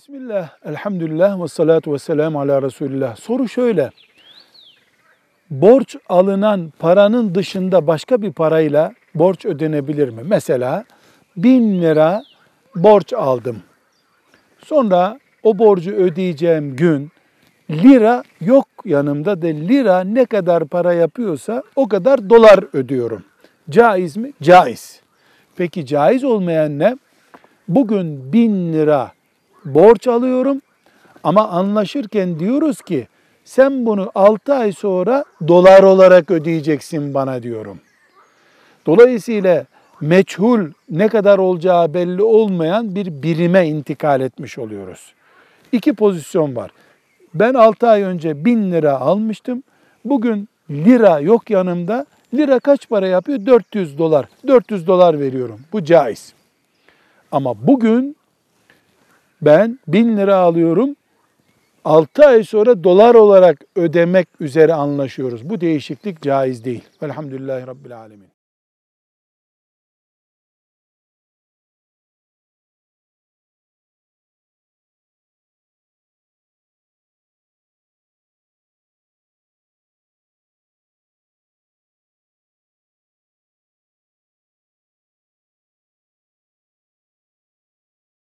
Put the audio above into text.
Bismillah, elhamdülillah ve salatu ve selamu ala Resulillah. Soru şöyle. Borç alınan paranın dışında başka bir parayla borç ödenebilir mi? Mesela bin lira borç aldım. Sonra o borcu ödeyeceğim gün lira yok yanımda de lira ne kadar para yapıyorsa o kadar dolar ödüyorum. Caiz mi? Caiz. Peki caiz olmayan ne? Bugün bin lira borç alıyorum ama anlaşırken diyoruz ki sen bunu 6 ay sonra dolar olarak ödeyeceksin bana diyorum. Dolayısıyla meçhul ne kadar olacağı belli olmayan bir birime intikal etmiş oluyoruz. İki pozisyon var. Ben 6 ay önce 1000 lira almıştım. Bugün lira yok yanımda. Lira kaç para yapıyor? 400 dolar. 400 dolar veriyorum. Bu caiz. Ama bugün ben 1000 lira alıyorum. 6 ay sonra dolar olarak ödemek üzere anlaşıyoruz. Bu değişiklik caiz değil. Velhamdülillahi Rabbil Alemin.